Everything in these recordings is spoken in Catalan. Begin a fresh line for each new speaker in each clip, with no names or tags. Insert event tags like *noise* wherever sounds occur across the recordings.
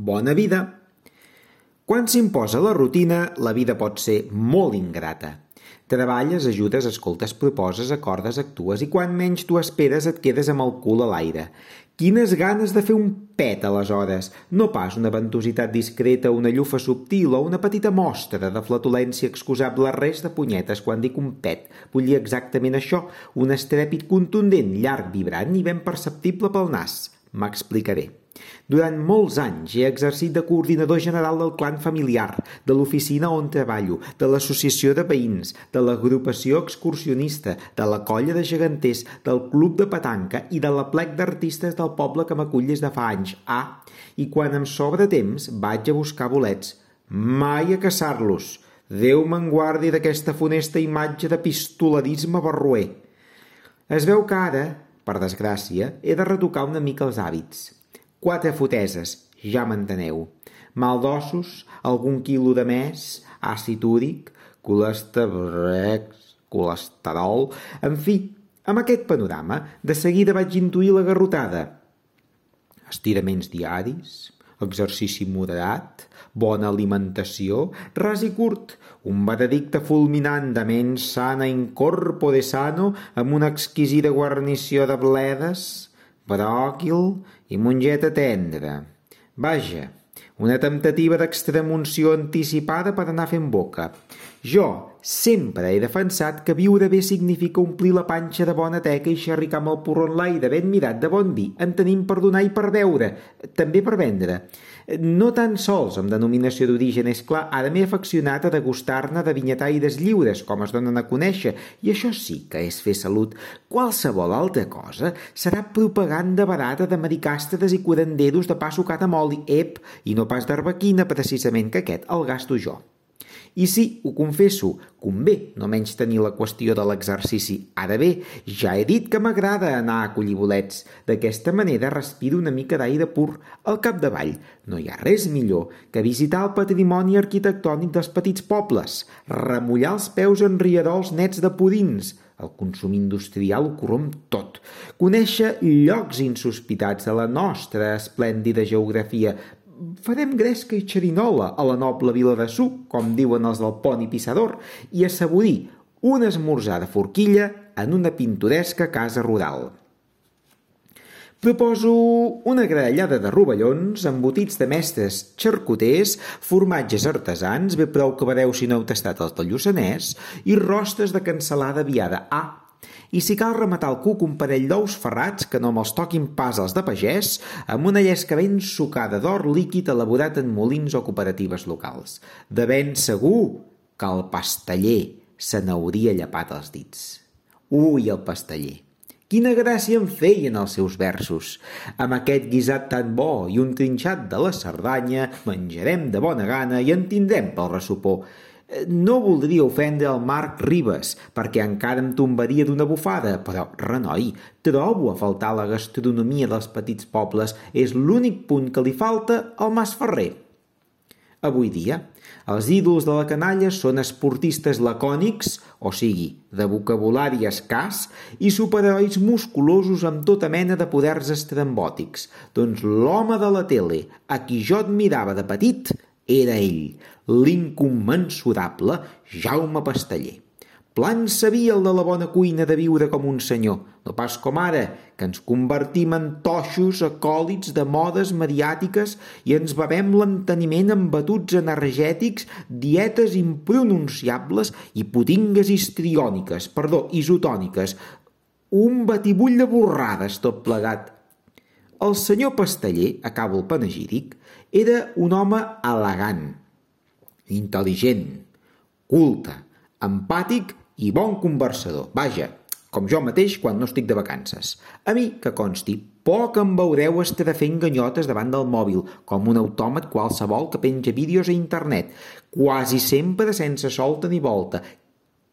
bona vida. Quan s'imposa la rutina, la vida pot ser molt ingrata. Treballes, ajudes, escoltes, proposes, acordes, actues i quan menys tu esperes et quedes amb el cul a l'aire. Quines ganes de fer un pet, aleshores! No pas una ventositat discreta, una llufa subtil o una petita mostra de flatulència excusable res de punyetes quan dic un pet. Vull dir exactament això, un estrèpit contundent, llarg, vibrant i ben perceptible pel nas. M'explicaré. Durant molts anys he exercit de coordinador general del clan familiar, de l'oficina on treballo, de l'associació de veïns, de l'agrupació excursionista, de la colla de geganters, del club de petanca i de la plec d'artistes del poble que m'acull des de fa anys. Ah, i quan em sobra temps vaig a buscar bolets. Mai a caçar-los. Déu me'n guardi d'aquesta funesta imatge de pistoladisme barroer. Es veu que ara, per desgràcia, he de retocar una mica els hàbits. Quatre foteses, ja m'enteneu. Mal d'ossos, algun quilo de més, àcid úric, colesterol, colesterol... En fi, amb aquest panorama, de seguida vaig intuir la garrotada. Estiraments diaris, exercici moderat, bona alimentació, ras i curt, un veredicte fulminant de ment sana in corpore sano amb una exquisida guarnició de bledes, bròquil i mongeta tendra. Vaja, una temptativa d'extremunció anticipada per anar fent boca. Jo sempre he defensat que viure bé significa omplir la panxa de bona teca i xerricar amb el porró en l'aire ben mirat de bon vi, en tenim per donar i per beure, també per vendre. No tan sols amb denominació d'origen, és clar, ara m'he afeccionat a degustar-ne de vinyetaires lliures, com es donen a conèixer, i això sí que és fer salut. Qualsevol altra cosa serà propaganda barata de maricàsteres i curanderos de pa sucat amb oli, ep, i no pas d'arbequina, precisament, que aquest el gasto jo. I sí, ho confesso, convé no menys tenir la qüestió de l'exercici. Ara bé, ja he dit que m'agrada anar a collir bolets. D'aquesta manera respiro una mica d'aire pur. Al capdavall, no hi ha res millor que visitar el patrimoni arquitectònic dels petits pobles, remullar els peus en rierols nets de pudins, el consum industrial ho corromp tot. Conèixer llocs insospitats de la nostra esplèndida geografia, farem gresca i xerinola a la noble vila de Suc, com diuen els del pont i pissador, i assaborir un esmorzar de forquilla en una pintoresca casa rural. Proposo una graellada de rovellons, embotits de mestres xarcuters, formatges artesans, bé prou que vedeu si no heu tastat els del Lluçanès, i rostes de cansalada viada. Ah, i si cal rematar el cuc un parell d'ous ferrats que no me'ls toquin pas els de pagès, amb una llesca ben sucada d'or líquid elaborat en molins o cooperatives locals. De ben segur que el pasteller se n'hauria llapat els dits. Ui, el pasteller! Quina gràcia em feien els seus versos. Amb aquest guisat tan bo i un trinxat de la Cerdanya menjarem de bona gana i en tindrem pel ressupor. No voldria ofendre el Marc Ribes, perquè encara em tombaria d'una bufada, però, renoi, trobo a faltar la gastronomia dels petits pobles. És l'únic punt que li falta al Mas Ferrer. Avui dia, els ídols de la canalla són esportistes lacònics, o sigui, de vocabulari escàs, i superherois musculosos amb tota mena de poders estrambòtics. Doncs l'home de la tele, a qui jo admirava de petit, era ell, l'incommensurable Jaume Pasteller. Plan sabia el de la bona cuina de viure com un senyor, no pas com ara, que ens convertim en toixos acòlits de modes mediàtiques i ens bevem l'enteniment amb batuts energètics, dietes impronunciables i putingues histriòniques, perdó, isotòniques, un batibull de borrades tot plegat. El senyor Pasteller, acabo el panegíric, era un home elegant, intel·ligent, culte, empàtic i bon conversador. Vaja, com jo mateix quan no estic de vacances. A mi, que consti, poc em veureu estar fent ganyotes davant del mòbil, com un autòmat qualsevol que penja vídeos a internet, quasi sempre sense solta ni volta.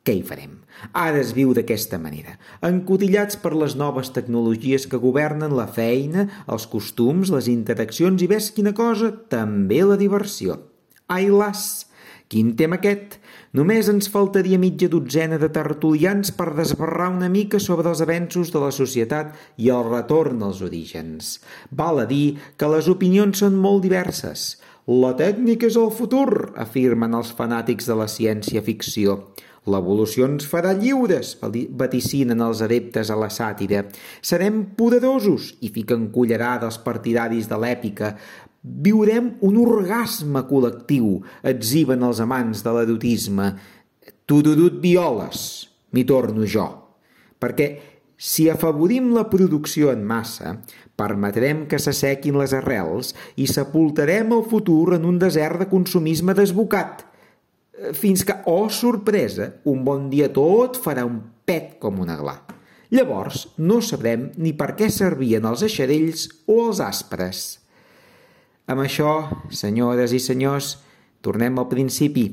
Què hi farem? Ara es viu d'aquesta manera, encotillats per les noves tecnologies que governen la feina, els costums, les interaccions i ves quina cosa, també la diversió. Ai las, Quin tema aquest? Només ens faltaria mitja dotzena de tertulians per desbarrar una mica sobre els avenços de la societat i el retorn als orígens. Val a dir que les opinions són molt diverses. La tècnica és el futur, afirmen els fanàtics de la ciència-ficció. L'evolució ens farà lliures, vaticinen els adeptes a la sàtira. Serem poderosos, i fiquen cullerada els partidaris de l'èpica. Viurem un orgasme col·lectiu, exhiben els amants de l'erotisme. Tururut violes, m'hi torno jo. Perquè si afavorim la producció en massa, permetrem que s'assequin les arrels i sepultarem el futur en un desert de consumisme desbocat, fins que, oh sorpresa, un bon dia tot farà un pet com un aglà. Llavors no sabrem ni per què servien els eixarells o els aspres. Amb això, senyores i senyors, tornem al principi.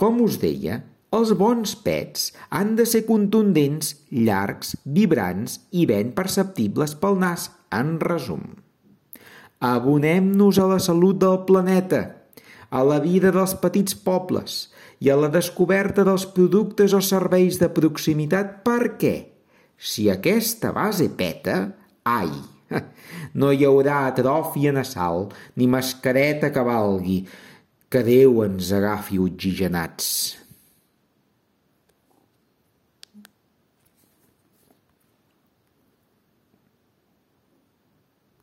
Com us deia, els bons pets han de ser contundents, llargs, vibrants i ben perceptibles pel nas, en resum. Abonem-nos a la salut del planeta, a la vida dels petits pobles i a la descoberta dels productes o serveis de proximitat per què? Si aquesta base peta, ai, *laughs* no hi haurà atròfia nasal ni mascareta que valgui, que Déu ens agafi oxigenats.